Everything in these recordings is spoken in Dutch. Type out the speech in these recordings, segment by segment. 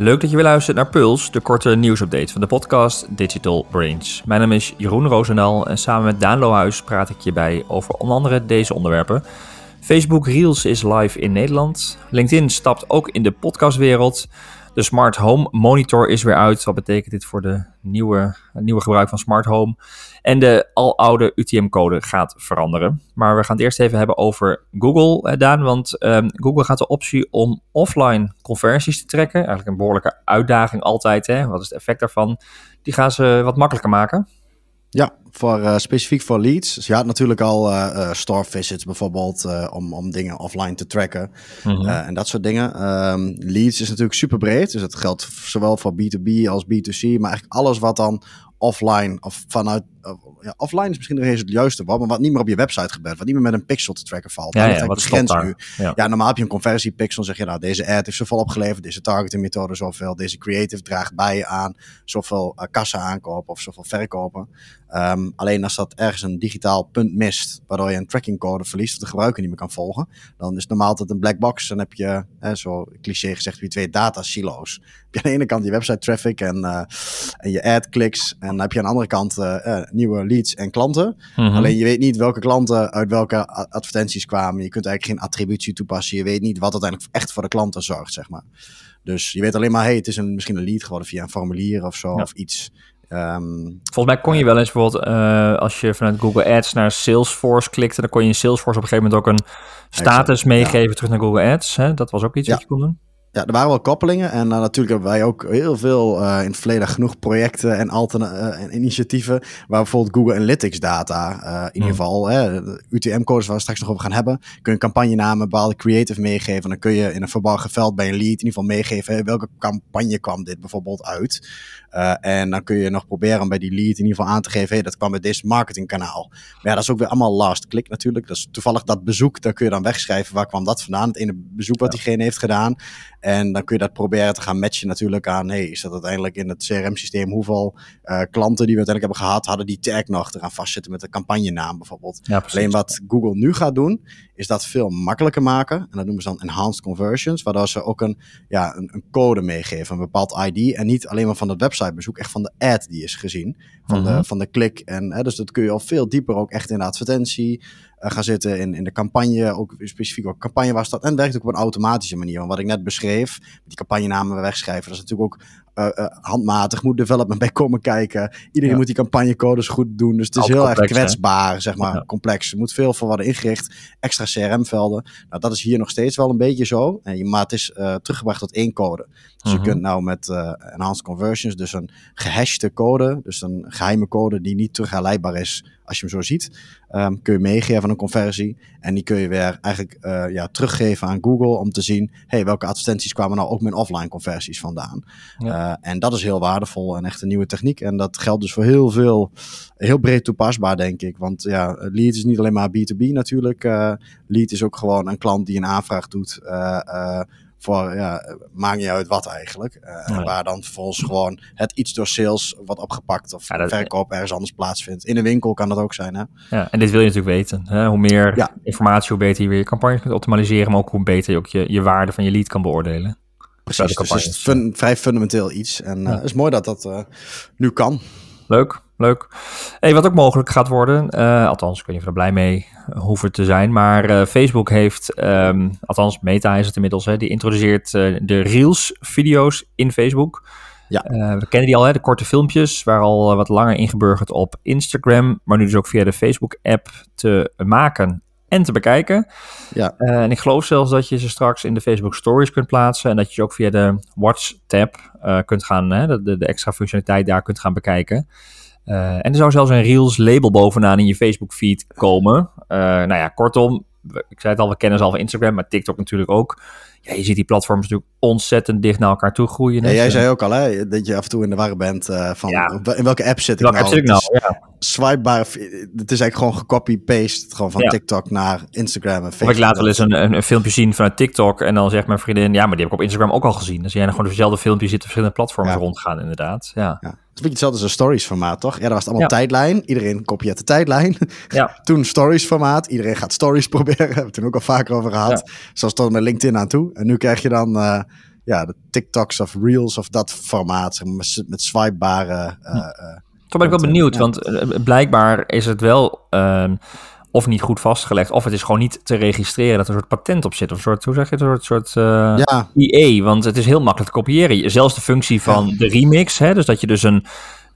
Leuk dat je weer luistert naar Puls, de korte nieuwsupdate van de podcast Digital Brains. Mijn naam is Jeroen Roosendaal en samen met Daan Lohuis praat ik je bij over onder andere deze onderwerpen. Facebook Reels is live in Nederland. LinkedIn stapt ook in de podcastwereld. De Smart Home Monitor is weer uit. Wat betekent dit voor de nieuwe, nieuwe gebruik van Smart Home? En de aloude UTM-code gaat veranderen. Maar we gaan het eerst even hebben over Google, Daan. Want um, Google gaat de optie om offline conversies te trekken. Eigenlijk een behoorlijke uitdaging altijd. Hè? Wat is het effect daarvan? Die gaan ze wat makkelijker maken. Ja, voor, uh, specifiek voor leads. Dus je had natuurlijk al uh, uh, store visits bijvoorbeeld om, om dingen offline te tracken -hmm. en dat soort dingen. Um, leads is natuurlijk super breed, dus dat geldt zowel voor B2B als B2C, maar eigenlijk alles wat dan offline of vanuit ja, offline is misschien nog eens het juiste wat, maar wat niet meer op je website gebeurt, wat niet meer met een pixel te tracken valt. Ja, ja, wat grens nu. Ja. ja. normaal heb je een conversiepixel, zeg je nou, deze ad heeft zoveel opgeleverd, deze targeting methode zoveel, deze creative draagt bij aan zoveel uh, kassa aankopen of zoveel verkopen. Um, alleen als dat ergens een digitaal punt mist, waardoor je een trackingcode verliest of de gebruiker niet meer kan volgen, dan is het normaal altijd een black box. Dan heb je, hè, zo cliché gezegd, je twee data silo's. Heb je aan de ene kant je website traffic en, uh, en je ad clicks en dan heb je aan de andere kant uh, nieuwe leads en klanten. Mm -hmm. Alleen je weet niet welke klanten uit welke advertenties kwamen. Je kunt eigenlijk geen attributie toepassen. Je weet niet wat uiteindelijk echt voor de klanten zorgt, zeg maar. Dus je weet alleen maar, hey, het is een, misschien een lead geworden via een formulier of zo, ja. of iets. Um, Volgens mij kon je wel eens bijvoorbeeld, uh, als je vanuit Google Ads naar Salesforce klikte, dan kon je in Salesforce op een gegeven moment ook een status meegeven ja. terug naar Google Ads. Hè? Dat was ook iets ja. wat je kon doen. Ja, er waren wel koppelingen. En uh, natuurlijk hebben wij ook heel veel uh, in het verleden genoeg projecten en, uh, en initiatieven. Waar bijvoorbeeld Google Analytics data, in ieder geval, UTM-codes waar we straks nog over gaan hebben. Kun je campagnenamen, bepaalde creative meegeven. Dan kun je in een verborgen veld bij een lead in ieder geval meegeven. welke campagne kwam dit bijvoorbeeld uit? en dan kun je nog proberen om bij die lead in ieder geval aan te geven. Hey, dat kwam bij dit marketingkanaal. Maar ja, dat is ook weer allemaal last click natuurlijk. Dat is toevallig dat bezoek. Dan kun je dan wegschrijven waar kwam dat vandaan. Het ene bezoek wat diegene heeft gedaan. En dan kun je dat proberen te gaan matchen natuurlijk aan, hey, is dat uiteindelijk in het CRM-systeem, hoeveel uh, klanten die we uiteindelijk hebben gehad, hadden die tag nog eraan vastzitten met de campagnenaam bijvoorbeeld. Ja, Alleen wat Google nu gaat doen, is dat veel makkelijker maken. En dat noemen ze dan enhanced conversions, waardoor ze ook een, ja, een, een code meegeven, een bepaald ID. En niet alleen maar van het websitebezoek, echt van de ad die is gezien, van, mm -hmm. de, van de klik. En hè, dus dat kun je al veel dieper ook echt in de advertentie gaan zitten in, in de campagne, ook specifiek ook campagne was dat. En het werkt ook op een automatische manier. Want wat ik net beschreef, die campagnenamen wegschrijven, dat is natuurlijk ook uh, uh, handmatig. Moet development bij komen kijken. Iedereen ja. moet die campagnecodes goed doen. Dus het is heel complex, erg kwetsbaar, hè? zeg maar, ja. complex. Er moet veel voor worden ingericht. Extra CRM-velden. Nou, dat is hier nog steeds wel een beetje zo. En, maar het is teruggebracht tot één code. Dus -huh. je kunt nou met enhanced conversions, dus een gehashte code, dus een geheime code die niet terug herleidbaar is als je hem zo ziet, um, kun je meegeven aan een conversie. En die kun je weer eigenlijk uh, ja, teruggeven aan Google om te zien, hey, welke advertenties kwamen nou ook met offline conversies vandaan. Ja. Uh, en dat is heel waardevol en echt een nieuwe techniek. En dat geldt dus voor heel veel, heel breed toepasbaar, denk ik. Want ja, lead is niet alleen maar B2B natuurlijk. Uh, lead is ook gewoon een klant die een aanvraag doet voor, ja, maakt niet uit wat eigenlijk. Uh. Waar dan vervolgens gewoon het iets door sales wordt opgepakt of ja, dat, verkoop ergens anders plaatsvindt. In een winkel kan dat ook zijn. Hè? Ja, en dit wil je natuurlijk weten. Hè? Hoe meer informatie, hoe beter je weer je campagne kunt optimaliseren, maar ook hoe beter je ook je, je waarde van je lead kan beoordelen. Precies, dus het is fun, vrij fundamenteel iets. En uh, het is mooi dat dat uh, nu kan. Leuk, leuk. Hey, wat ook mogelijk gaat worden, uh, althans, ik weet niet of we er blij mee hoeven te zijn, maar uh, Facebook heeft, um, althans Meta is het inmiddels, hè, die introduceert uh, de Reels-video's in Facebook. Ja. we kennen die al, hè, de korte filmpjes, waar al wat langer ingeburgerd op Instagram, maar nu dus ook via de Facebook-app te maken en te bekijken. Ja. Uh, en ik geloof zelfs dat je ze straks in de Facebook Stories kunt plaatsen en dat je ze ook via de Watch-tab uh, kunt gaan, hè, de, de, extra functionaliteit daar kunt gaan bekijken. Uh, en er zou zelfs een Reels label bovenaan in je Facebook feed komen. nou ja, kortom, ik zei het al, we kennen ze al van Instagram, maar TikTok natuurlijk ook. Ja, je ziet die platforms natuurlijk ontzettend dicht naar elkaar toe groeien. Ja, jij zei ook al hè, dat je af en toe in de war bent uh, van ja. in welke app zit ik welke nou? App zit ik nou? Ja. Swipebaar, het is eigenlijk gewoon gecopy-paste gewoon van ja. TikTok naar Instagram en Facebook. Ik laat wel eens een, een, een, filmpje zien vanuit TikTok en dan zegt mijn vriendin, ja, maar die heb ik op Instagram ook al gezien. Dus jij dan gewoon dezelfde filmpjes zitten verschillende platforms rondgaan inderdaad. Ja. Het is een beetje hetzelfde als een stories formaat, toch? Ja, daar was het allemaal tijdlijn. Iedereen kopieert de tijdlijn. Ja. toen stories formaat. Iedereen gaat stories proberen. Hebben we het toen ook al vaker over gehad. Zoals tot met LinkedIn aan toe. En nu krijg je dan uh, ja, de TikToks of Reels of dat formaat, met, met swipebare... Uh, Toen ben ik wel benieuwd, want blijkbaar is het wel uh, of niet goed vastgelegd, of het is gewoon niet te registreren dat er een soort patent op zit, of een soort, hoe zeg je het, een soort, soort uh, ja. IE, want het is heel makkelijk te kopiëren. Zelfs de functie van ja. de remix, hè, dus dat je dus een,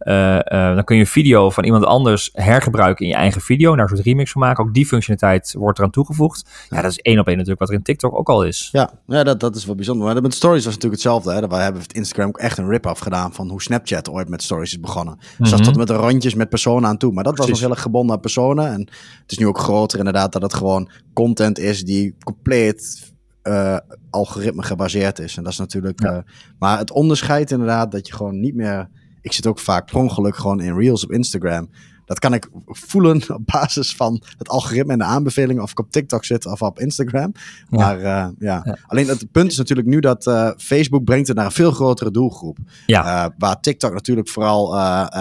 uh, uh, dan kun je een video van iemand anders hergebruiken in je eigen video, daar een soort remix van maken. Ook die functionaliteit wordt eraan toegevoegd. Ja, dat is één op één natuurlijk wat er in TikTok ook al is. Ja, ja dat, dat is wel bijzonder. Maar met stories was natuurlijk hetzelfde. Hè. Wij hebben het Instagram ook echt een rip-off gedaan van hoe Snapchat ooit met stories is begonnen. Mm -hmm. dat tot met de rondjes met personen aan toe. Maar dat was nog heel erg gebonden aan personen. En het is nu ook groter inderdaad dat het gewoon content is die compleet uh, algoritme gebaseerd is. En dat is natuurlijk. Ja. Maar het onderscheid inderdaad dat je gewoon niet meer. Ik zit ook vaak per ongeluk gewoon in reels op Instagram. Dat kan ik voelen op basis van het algoritme en de aanbevelingen of ik op TikTok zit of op Instagram. Ja. Maar uh, ja. ja. alleen het punt is natuurlijk nu dat uh, Facebook brengt het naar een veel grotere doelgroep. Ja. Uh, waar TikTok natuurlijk vooral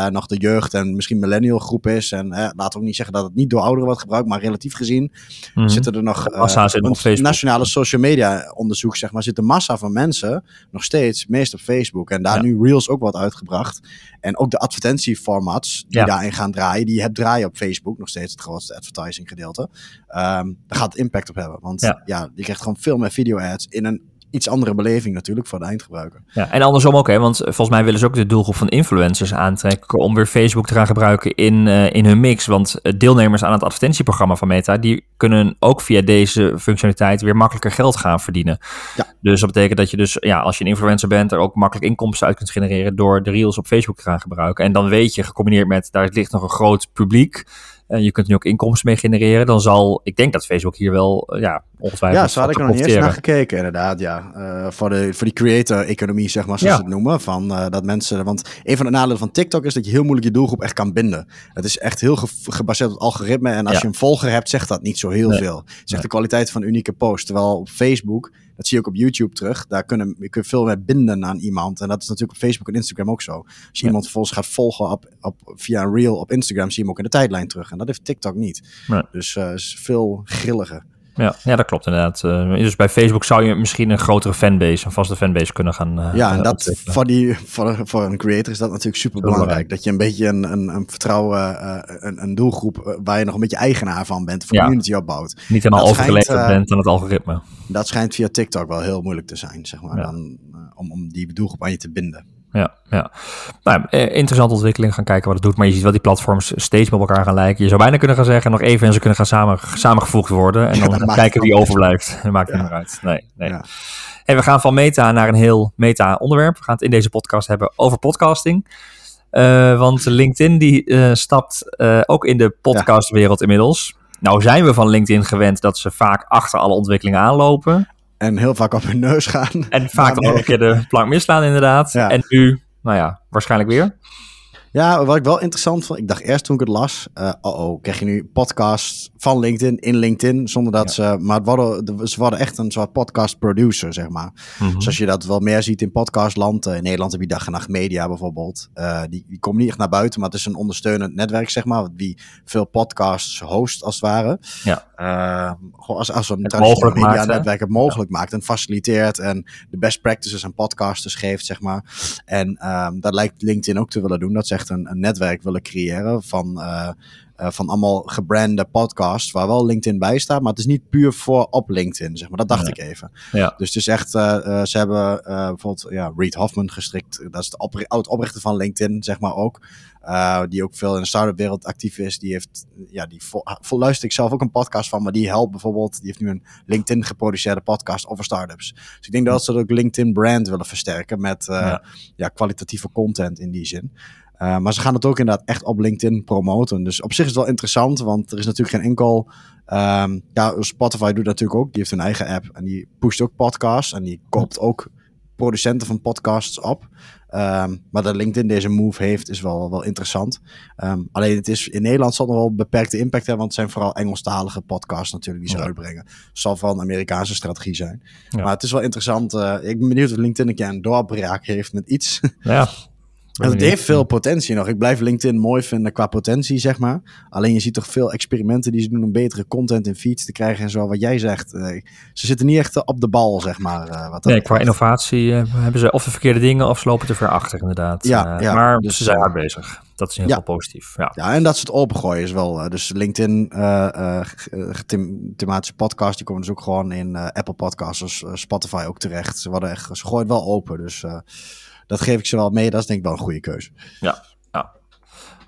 nog de jeugd en misschien millennial groep is. En laten we ook niet zeggen dat het niet door ouderen wordt gebruikt, maar relatief gezien mm. zitten er nog massa's in op Facebook. nationale social media onderzoek zeg maar zit de massa van mensen nog steeds meest op Facebook en daar nu Reels ook wat uitgebracht. En ook de advertentieformats die daarin gaan draaien, die het draaien op Facebook, nog steeds het grootste advertising gedeelte. Um, daar gaat het impact op hebben. Want ja. ja, je krijgt gewoon veel meer video ads in een iets andere beleving natuurlijk voor de eindgebruiker. Ja, en andersom ook, hè, want volgens mij willen ze ook de doelgroep van influencers aantrekken om weer Facebook te gaan gebruiken in, uh, in hun mix. Want deelnemers aan het advertentieprogramma van Meta, die kunnen ook via deze functionaliteit weer makkelijker geld gaan verdienen. Ja. Dus dat betekent dat je dus, ja, als je een influencer bent, er ook makkelijk inkomsten uit kunt genereren door de reels op Facebook te gaan gebruiken. En dan weet je, gecombineerd met, daar ligt nog een groot publiek, uh, je kunt nu ook inkomsten mee genereren. Dan zal, ik denk dat Facebook hier wel, ja, ongetwijfeld. Ja, zo had ik er nog niet eens naar gekeken, inderdaad. Ja, uh, voor, de, voor die creator-economie, zeg maar, zoals ja. ze het noemen. Van dat mensen, want een van de nadelen van TikTok is dat je heel moeilijk je doelgroep echt kan binden. Het is echt heel ge gebaseerd op het algoritme. En als ja. je een volger hebt, zegt dat niet zo heel nee. veel. Zegt nee. de kwaliteit van unieke post. Terwijl op Facebook dat zie je ook op YouTube terug. Daar kunnen je kunt veel meer binden aan iemand. En dat is natuurlijk op Facebook en Instagram ook zo. Als je ja. iemand vervolgens gaat volgen op, op, via een reel op Instagram, zie je hem ook in de tijdlijn terug. En dat heeft TikTok niet. Dus uh, is veel grilliger. Ja, ja, dat klopt inderdaad. Uh, dus bij Facebook zou je misschien een grotere fanbase, een vaste fanbase kunnen gaan. Uh, ja, en dat voor, die, voor, voor een creator is dat natuurlijk super belangrijk. Dat je een beetje een, een, een vertrouwen, uh, een, een doelgroep waar je nog een beetje eigenaar van bent, voor ja. community opbouwt. Niet helemaal overgeleverd bent aan het algoritme. Dat schijnt via TikTok wel heel moeilijk te zijn, zeg maar, ja. dan, om, om die doelgroep aan je te binden. Ja, ja. Nou, interessante ontwikkeling. Gaan kijken wat het doet. Maar je ziet wel die platforms steeds met elkaar gaan lijken. Je zou bijna kunnen gaan zeggen, nog even en ze kunnen gaan samen, samengevoegd worden. En dan ja, kijken wie overblijft. Dat maakt ja. niet meer uit. Nee, nee. Ja. En we gaan van meta naar een heel meta onderwerp. We gaan het in deze podcast hebben over podcasting. Uh, want LinkedIn die uh, stapt uh, ook in de podcastwereld inmiddels. Nou zijn we van LinkedIn gewend dat ze vaak achter alle ontwikkelingen aanlopen. En heel vaak op hun neus gaan. En vaak ook een keer de plank misslaan, inderdaad. Ja. En nu, nou ja, waarschijnlijk weer. Ja, wat ik wel interessant vond, ik dacht eerst toen ik het las, uh, oh oh, krijg je nu podcast van LinkedIn in LinkedIn, zonder dat ja. ze, maar het worden, ze worden echt een soort podcast producer, zeg maar. Mm -hmm. Als je dat wel meer ziet in podcastland, uh, in Nederland heb je Dag en Nacht Media bijvoorbeeld, uh, die, die komen niet echt naar buiten, maar het is een ondersteunend netwerk, zeg maar, die veel podcasts host als het ware. Ja. gewoon als, als een traditioneel media netwerk het mogelijk ja. maakt en faciliteert en de best practices aan podcasters geeft, zeg maar. En um, dat lijkt LinkedIn ook te willen doen, dat zegt een, een, netwerk willen creëren van, uh, uh, van allemaal gebrande podcasts waar wel LinkedIn bij staat, maar het is niet puur voor op LinkedIn, zeg maar. Dat dacht ja. ik even. Ja. Dus het is echt, uh, ze hebben bijvoorbeeld ja, Reed Hoffman gestrikt, dat is de opri oud-oprichter van LinkedIn, zeg maar ook. die ook veel in de start-up wereld actief is. Die heeft, ja, die vol, vol luister ik zelf ook een podcast van, maar die helpt bijvoorbeeld, die heeft nu een LinkedIn geproduceerde podcast over startups. Dus ik denk dat ze ook LinkedIn brand willen versterken met ja. ja. kwalitatieve content in die zin. Uh, maar ze gaan het ook inderdaad echt op LinkedIn promoten. Dus op zich is het wel interessant, want er is natuurlijk geen enkel. Um, ja, Spotify doet dat natuurlijk ook. Die heeft een eigen app en die pusht ook podcasts. En die koopt ook producenten van podcasts op. Um, maar dat LinkedIn deze move heeft, is wel, wel interessant. Um, alleen het is in Nederland zal nog wel beperkte impact hebben, want het zijn vooral Engelstalige podcasts natuurlijk die ze ja. uitbrengen. Het zal wel een Amerikaanse strategie zijn. Ja. Maar het is wel interessant. Uh, ik ben benieuwd of LinkedIn een keer een doorbraak heeft met iets. Ja. En het heeft veel potentie nog. Ik blijf LinkedIn mooi vinden qua potentie, zeg maar. Alleen je ziet toch veel experimenten die ze doen om betere content in feeds te krijgen en zo. Wat jij zegt, eh, ze zitten niet echt op de bal, zeg maar. eh, wat Nee, qua innovatie eh, hebben ze of de verkeerde dingen of ze lopen te ver achter, inderdaad. Ja, ja, maar dus, ze zijn hard bezig. Dat is geval positief. Ja. Ja, en dat ze het opengooien is wel. dus LinkedIn, them- thematische podcast, die komen dus ook gewoon in Apple Podcasts, Spotify ook terecht. Ze, worden echt, ze gooien het wel open, dus dat geef ik ze wel mee. Dat is denk ik wel een goede keuze.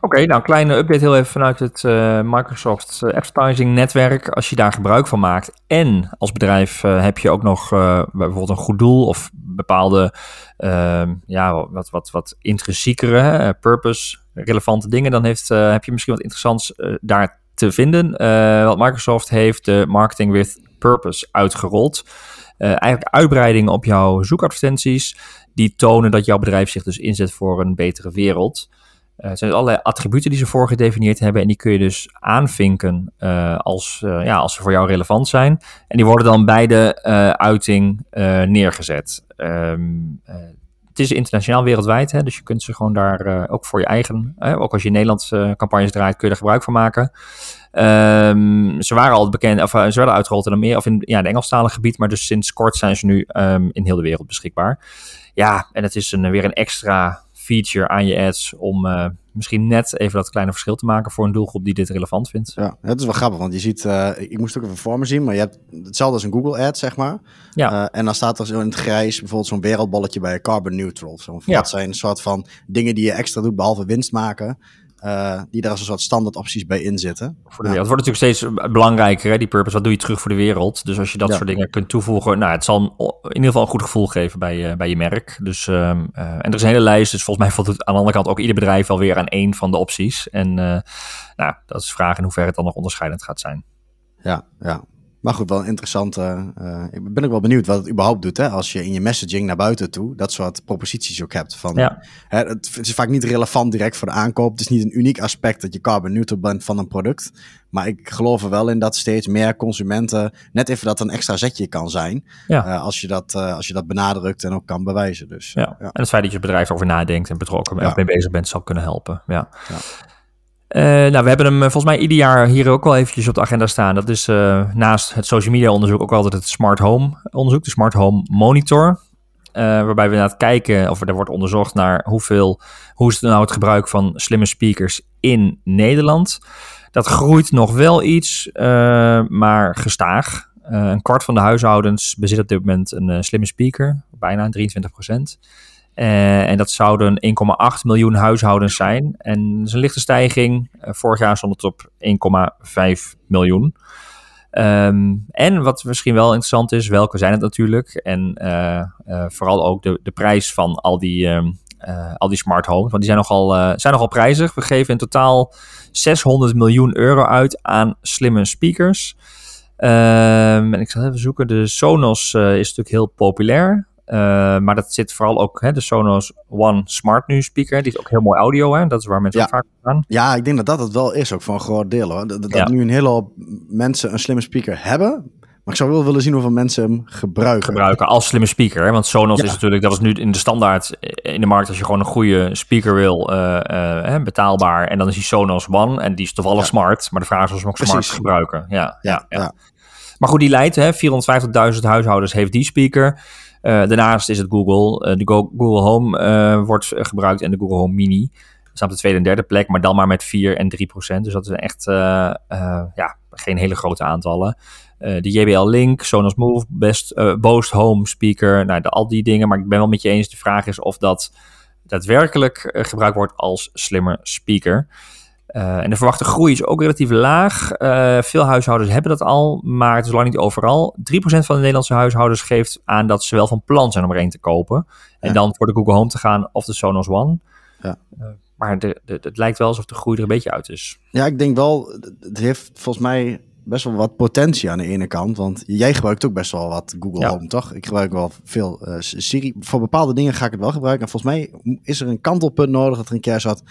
Oké, nou, een kleine update heel even vanuit het eh, Microsoft eh, Advertising netwerk. Als je daar gebruik van maakt en als bedrijf eh, heb je ook nog eh, bijvoorbeeld een goed doel of bepaalde, ehm, ja, wat, wat, wat intrinsiekere, purpose, relevante dingen, dan heeft, eh, heb je misschien wat interessants daar te vinden. Eh, want Microsoft heeft de Marketing with Purpose uitgerold. Eh, eigenlijk uitbreidingen op jouw zoekadvertenties die tonen dat jouw bedrijf zich dus inzet voor een betere wereld. Het zijn dus allerlei attributen die ze voorgedefinieerd hebben. En die kun je dus aanvinken eh, als, ja, als ze voor jou relevant zijn. En die worden dan bij de uiting neergezet. Ehm, eh, het is internationaal wereldwijd, hè, dus je kunt ze gewoon daar eh, ook voor je eigen, hè, ook als je in Nederland eh, campagnes draait, kun je er gebruik van maken. Ehm, ze waren al bekend, of eh, ze werden uitgerold in Amerika, of in ja, het Engelstalige gebied, maar dus sinds kort zijn ze nu ehm, in heel de wereld beschikbaar. Ja, en het is een, weer een extra feature aan je ads om eh, misschien net even dat kleine verschil te maken voor een doelgroep die dit relevant vindt. Ja, het is wel grappig, want je ziet, eh, ik moest het ook even voor me zien, maar je hebt hetzelfde als een Google ad, zeg maar. Ja. Eh, en dan staat er zo in het grijs bijvoorbeeld zo'n wereldbolletje bij carbon neutral. Zo, Ja. Dat zijn een soort van dingen die je extra doet, behalve winst maken, eh, die daar als een soort standaard opties bij in zitten. Voor de Ja. wereld. Het wordt natuurlijk steeds belangrijker, hè, die purpose. Wat doe je terug voor de wereld? Dus als je dat Ja. soort dingen kunt toevoegen, nou, het zal in ieder geval een goed gevoel geven bij, je bij je merk. Dus, ehm, eh, en er is een hele lijst, dus volgens mij voldoet aan de andere kant ook ieder bedrijf wel weer aan één van de opties. En eh, nou, dat is de vraag in hoeverre het dan nog onderscheidend gaat zijn. Ja, ja. Maar goed, wel een interessante. eh, ik ben ook wel benieuwd wat het überhaupt doet. Hè? Als je in je messaging naar buiten toe dat soort proposities ook hebt. Van, Ja. hè, het, is vaak niet relevant direct voor de aankoop. Het is niet een uniek aspect dat je carbon neutral bent van een product. Maar ik geloof er wel in dat steeds meer consumenten net even dat een extra zetje kan zijn. Ja. eh, als, je dat, eh, als je dat benadrukt en ook kan bewijzen. Dus Ja. ja. En het feit dat je bedrijf over nadenkt en betrokken Ja. mee bezig bent, zal kunnen helpen. Ja. Eh, nou, we hebben hem eh, volgens mij ieder jaar hier ook wel eventjes op de agenda staan. Dat is eh, naast het social media onderzoek ook altijd het smart home onderzoek, de smart home monitor. Waarbij we naar het kijken, of er wordt onderzocht naar hoeveel, hoe is het nou het gebruik van slimme speakers in Nederland. Dat groeit nog wel iets, maar gestaag. Een kwart van de huishoudens bezit op dit moment een slimme speaker, bijna 23 procent. Eh, en dat zouden 1,8 miljoen huishoudens zijn. En dat is een lichte stijging. Eh, vorig jaar stond het op 1,5 miljoen. Ehm, en wat misschien wel interessant is, welke zijn het natuurlijk? En eh, vooral ook de, de prijs van al die, ehm, eh, al die smart homes. Want die zijn nogal, zijn nogal prijzig. We geven in totaal 600 miljoen euro uit aan slimme speakers. Ehm, en ik zal even zoeken. De Sonos is natuurlijk heel populair. Uh, maar dat zit vooral ook, hè, de Sonos One Smart nu speaker. Die is ook heel mooi audio, hè? dat is waar mensen Ja. vaak gaan. Ja, ik denk dat dat het wel is, ook voor een groot deel hoor. Dat, dat Ja. nu een hele hoop mensen een slimme speaker hebben. Maar ik zou wel willen zien hoeveel mensen hem gebruiken. gebruiken als slimme speaker. Hè? Want Sonos Ja. is natuurlijk, dat was nu in de standaard in de markt als je gewoon een goede speaker wil, eh, eh, betaalbaar. En dan is die Sonos One en die is toevallig smart. Maar de vraag is of ze hem ook smart gebruiken. Ja, ja. Maar goed, die leidt, hè, 450.000 huishoudens heeft die speaker. Eh, daarnaast is het Google. Eh, de Go- Google Home eh, wordt gebruikt en de Google Home Mini. Dat staat op de tweede en derde plek, maar dan maar met 4 en 3 procent. Dus dat is echt ja, geen hele grote aantallen. De JBL Link, Sonos Move, Best, Boost Home Speaker, nou, de, al die dingen. Maar ik ben wel met je eens, de vraag is of dat daadwerkelijk gebruikt wordt als slimmer speaker. Uh, en de verwachte groei is ook relatief laag. Uh, veel huishoudens hebben dat al, maar het is lang niet overal. 3% van de Nederlandse huishoudens geeft aan dat ze wel van plan zijn om er een te kopen. En Ja. dan voor de Google Home te gaan of de Sonos One. Ja. Uh, maar de, de, het lijkt wel alsof de groei er een beetje uit is. Ja, ik denk wel, het heeft volgens mij best wel wat potentie aan de ene kant. Want jij gebruikt ook best wel wat Google Ja. Home, toch? Ik gebruik wel veel eh, Siri. Voor bepaalde dingen ga ik het wel gebruiken. En volgens mij is er een kantelpunt nodig dat er een keer zat.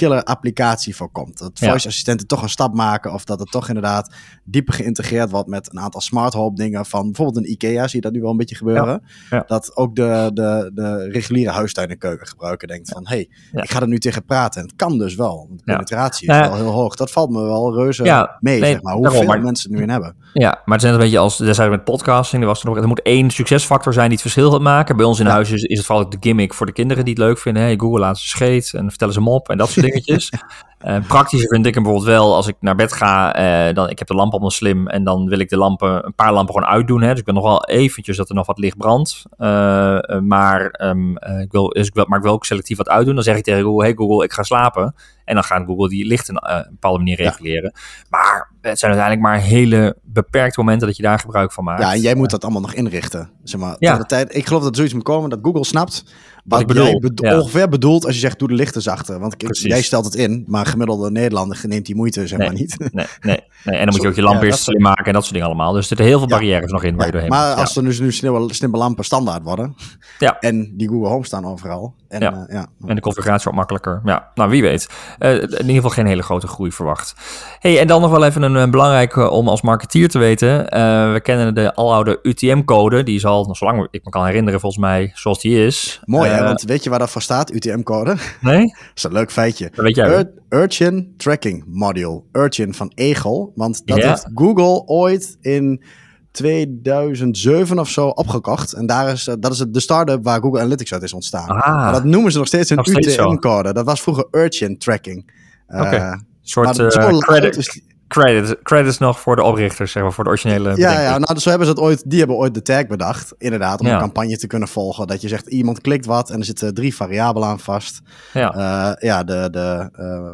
Killer applicatie voor komt. Dat voice assistenten toch een stap maken of dat het toch inderdaad dieper geïntegreerd wordt met een aantal smart home dingen van bijvoorbeeld een IKEA zie je dat nu wel een beetje gebeuren. Dat ook de, de, de reguliere huistuin en keukengebruiker denkt van hey, ik ga er nu tegen praten. En het kan dus wel. De penetratie Nou is ja. wel heel hoog. Dat valt me wel reuze Ja, mee, nee, zeg maar. daarom, Hoeveel maar- mensen nu in hebben. Ja, maar het is net een beetje als, daar zijn we met podcasting, er, was er, nog, er moet één succesfactor zijn die het verschil gaat maken. Bij ons in huis is, is het vooral de gimmick voor de kinderen die het leuk vinden. Hey, Google laat ze scheet en vertellen ze mop en dat soort dingetjes. Eh praktischer vind ik hem bijvoorbeeld wel als ik naar bed ga, eh, dan, ik heb de lamp op mijn slim en dan wil ik de lampen, een paar lampen gewoon uitdoen. Hè. Dus ik wil nog wel eventjes dat er nog wat licht brandt. Eh, maar, ehm, eh, ik wil, dus ik wil, maar ik wil ook selectief wat uitdoen. Dan zeg ik tegen Google, hey Google, ik ga slapen. En dan gaat Google die lichten eh, op een bepaalde manier Ja. reguleren. Maar het zijn uiteindelijk maar hele beperkte momenten dat je daar gebruik van maakt. Ja, en jij moet dat allemaal nog inrichten. Zeg maar, Ja. de tijd, ik geloof dat zoiets moet komen dat Google snapt wat ik bedoel, jij bedo- ja. ongeveer bedoelt als je zegt doe de lichten zachter. Want Precies. jij stelt het in, maar gemiddelde Nederlander neemt die moeite zeg Nee. maar niet. Nee, nee, nee. En dan moet je ook je lamp ja, slim maken en dat soort dingen allemaal. Dus er zitten heel veel Ja. barrières nog in waar je doorheen maar moet. als er dus nu snimme lampen standaard worden Ja. en die Google Home staan overal. En, Ja. ja. ja. En de configuratie wordt makkelijker. Ja, nou wie weet. Eh, in ieder geval geen hele grote groei verwacht. Hey, en dan nog wel even een, eh, belangrijke om als marketeer te weten. Eh, we kennen de aloude UTM-code. Die is al, zolang ik me kan herinneren volgens mij, zoals die is. Mooi hè, Eh, want weet je waar dat voor staat, UTM-code? Nee? Dat is een leuk feitje. Dat weet jij. Ur- Urchin Tracking Module. Urchin van Egel. Want dat Ja. heeft Google ooit in 2007 of zo opgekocht. En daar is, eh, dat is het, de start-up waar Google Analytics uit is ontstaan. Ah, Maar dat noemen ze nog steeds een. UTM-code. Dat was vroeger Urchin Tracking. Eh, een soort eh, credit, is die- credit, credits nog voor de oprichters, zeg maar, voor de originele Ja, ja nou, dus zo hebben ze het ooit, die hebben ooit de tag bedacht. Inderdaad, om Ja. een campagne te kunnen volgen. Dat je zegt, iemand klikt wat en er zitten drie variabelen aan vast. Ja. Eh, ja, de, de,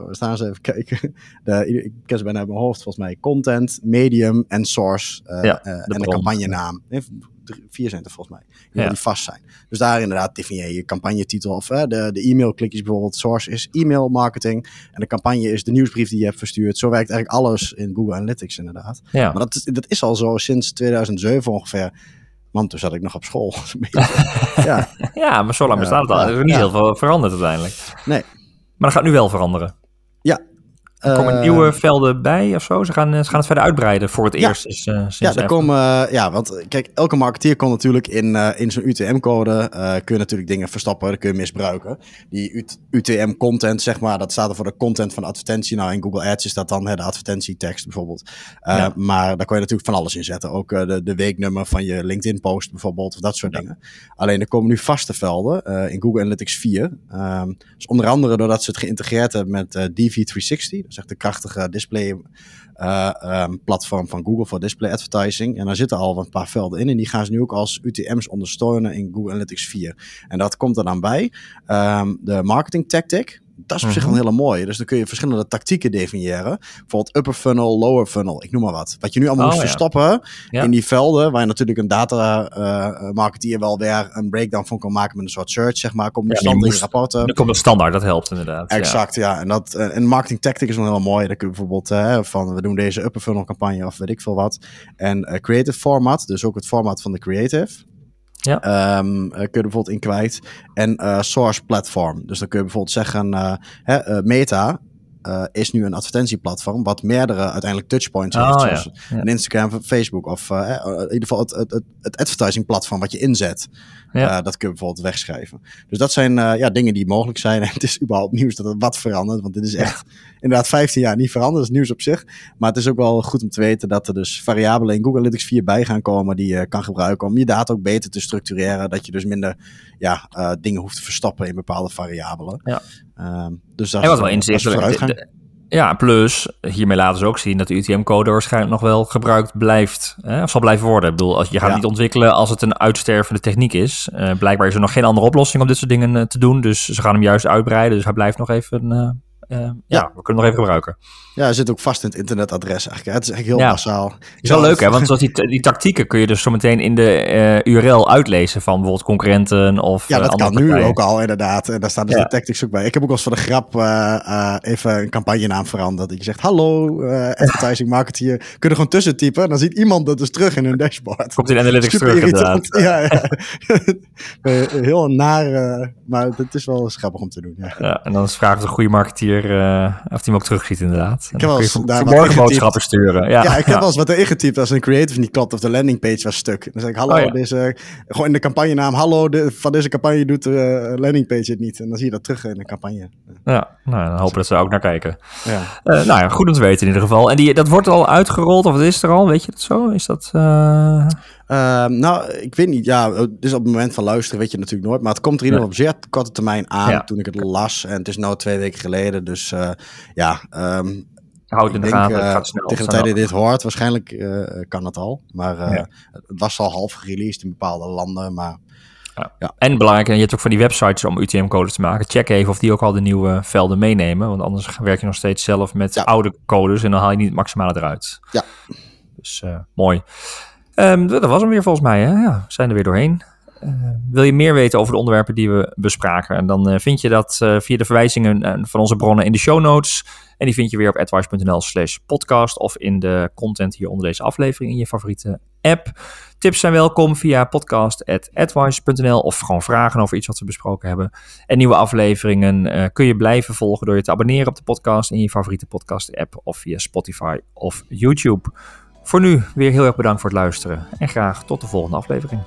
we staan ze even kijken. De, ik ken ze bijna uit mijn hoofd, volgens mij. Content, medium en source. eh, Ja, de en de bron. campagnenaam. Drie- vier zijn er volgens mij. Die, Ja. die vast zijn. Dus daar inderdaad definieer je campagnetitel. Of eh, de, de e-mailklikjes bijvoorbeeld. Source is e-mail marketing. En de campagne is de nieuwsbrief die je hebt verstuurd. Zo werkt eigenlijk alles in Google Analytics inderdaad. ja. Maar dat, is- dat is al zo sinds 2007 ongeveer. Want toen zat ik nog op school. Ja, ja, maar zo lang bestaat het al. Er is niet heel veel veranderd uiteindelijk. nee. Maar dat gaat nu wel veranderen. Er komen Eh, nieuwe velden bij of zo. Ze gaan, eh, ze gaan het verder uitbreiden voor het Ja. eerst. Is, eh, sinds Ja, er komen, ja, want kijk, elke marketeer kon natuurlijk in, in zo'n UTM-code kun je natuurlijk dingen verstoppen, dat kun je misbruiken. Die UTM-content, zeg maar, dat staat er voor de content van de advertentie. Nou, in Google Ads is dat dan hè, de advertentietekst bijvoorbeeld. Ja. Maar daar kon je natuurlijk van alles in zetten. Ook de, de weeknummer van je LinkedIn-post bijvoorbeeld, of dat soort dingen. Alleen er komen nu vaste velden in Google Analytics 4. Ehm, dus onder andere doordat ze het geïntegreerd hebben met eh, DV360. Echt de krachtige display eh, ehm, platform van Google voor display advertising. En daar zitten al een paar velden in. En die gaan ze nu ook als UTM's ondersteunen in Google Analytics 4. En dat komt er dan bij. Ehm, de marketing tactic. Dat is op zich Mhm. wel een hele mooie. Dus dan kun je verschillende tactieken definiëren. Bijvoorbeeld upper funnel, lower funnel. Ik noem maar wat. Wat je nu allemaal Oh, moet ja. verstoppen Ja. in die velden. Waar je natuurlijk een data eh, marketeer wel weer een breakdown van kan maken met een soort search, zeg maar. Komt Ja, moest- rapporten. Er komt een standaard, dat helpt inderdaad. Exact, ja. En, dat, eh, en marketing tactic is wel heel mooi. Dan kun je bijvoorbeeld eh, van we doen deze upper funnel campagne of weet ik veel wat. En eh, creative format, dus ook het format van de creative. Ja. Ehm, eh, kun je er bijvoorbeeld in kwijt. En eh, source platform. Dus dan kun je bijvoorbeeld zeggen, eh, hè, Meta is nu een advertentieplatform wat meerdere uiteindelijk touchpoints heeft. Oh, zoals ja. Ja. een Instagram, of Facebook of in ieder geval het, het, het, het advertising platform wat je inzet. Dat kun je bijvoorbeeld wegschrijven. Dus dat zijn ja, dingen die mogelijk zijn. En het is überhaupt nieuws dat er wat verandert. Want dit is echt inderdaad 15 jaar niet veranderd. Dat is nieuws op zich. Maar het is ook wel goed om te weten dat er dus variabelen in Google Analytics 4 bij gaan komen. Die je kan gebruiken om je data ook beter te structureren. Dat je dus minder ja, eh, dingen hoeft te verstoppen in bepaalde variabelen. Ja. Ehm, dus dat En wat wel inzichtelijk. de- Ja, plus hiermee laten ze ook zien dat de UTM-code waarschijnlijk nog wel gebruikt blijft. Hè, of zal blijven worden. Ik bedoel, als, je gaat Ja. niet ontwikkelen als het een uitstervende techniek is. Eh, blijkbaar is er nog geen andere oplossing om dit soort dingen eh, te doen. Dus ze gaan hem juist uitbreiden. Dus hij blijft nog even. eh, eh, ja, Ja. we kunnen nog even gebruiken. Ja, zit ook vast in het internetadres eigenlijk. hè. Het is eigenlijk heel Ja. massaal. is wel leuk, hè? Want zoals die, die tactieken kun je dus zo meteen in de eh, URL uitlezen van bijvoorbeeld concurrenten of. Ja, eh, dat kan nu ook al inderdaad. En daar staan dus Ja. de tactics ook bij. Ik heb ook wel eens voor de grap eh, eh, even een campagnenaam veranderd. Dat je zegt, hallo, eh, advertising marketeer. Kun je er gewoon tussen typen. En dan ziet iemand dat dus terug in hun dashboard. Komt in Analytics Super terug, irritant. inderdaad. Ja, ja. Heel naar, eh, maar het is wel eens grappig om te doen. Ja. Ja, en dan is de vraag of de goede marketeer weer, uh, of hij hem ook terugziet inderdaad. Ik heb wel eens daar morgen boodschappen sturen. Ja, ja ik heb wel eens wat erin getypt als een creative niet klopt of de landingpage was stuk. Dan zeg ik, hallo, oh, deze, gewoon in de campagnenaam, hallo, de, van deze campagne doet de uh, landingpage het niet. En dan zie je dat terug in de campagne. Ja, nou, dan hopen dat ze daar ook naar kijken. Ja. Uh, nou ja, goed om te weten in ieder geval. En die, dat wordt al uitgerold, of wat is er al? Weet je dat zo? Is dat... Ehm, nou, ik weet niet. Ja, dus op het moment van luisteren weet je natuurlijk nooit. Maar het komt er in ieder geval op zeer korte termijn aan toen ik het las. En het is nu twee weken geleden. Dus uh, ja... Um, Houd in de gaten, uh, gaat snel. Tegen de tijd dat dit hoort, waarschijnlijk uh, kan het al. Maar ja. het was al half gereleased in bepaalde landen. Maar ja. ja. En belangrijk, en je hebt ook van die websites om UTM-codes te maken. Check even of die ook al de nieuwe velden meenemen. Want anders werk je nog steeds zelf met oude codes en dan haal je niet het maximale eruit. Ja. Dus uh, mooi. Um, dat was hem weer volgens mij. Hè? Ja, we zijn er weer doorheen. Uh, wil je meer weten over de onderwerpen die we bespraken? En dan uh, vind je dat uh, via de verwijzingen van onze bronnen in de show notes. En die vind je weer op advice.nl slash podcast of in de content hier onder deze aflevering in je favoriete app. Tips zijn welkom via podcast.advice.nl of gewoon vragen over iets wat we besproken hebben. En nieuwe afleveringen kun je blijven volgen door je te abonneren op de podcast in je favoriete podcast app of via Spotify of YouTube. Voor nu weer heel erg bedankt voor het luisteren en graag tot de volgende aflevering.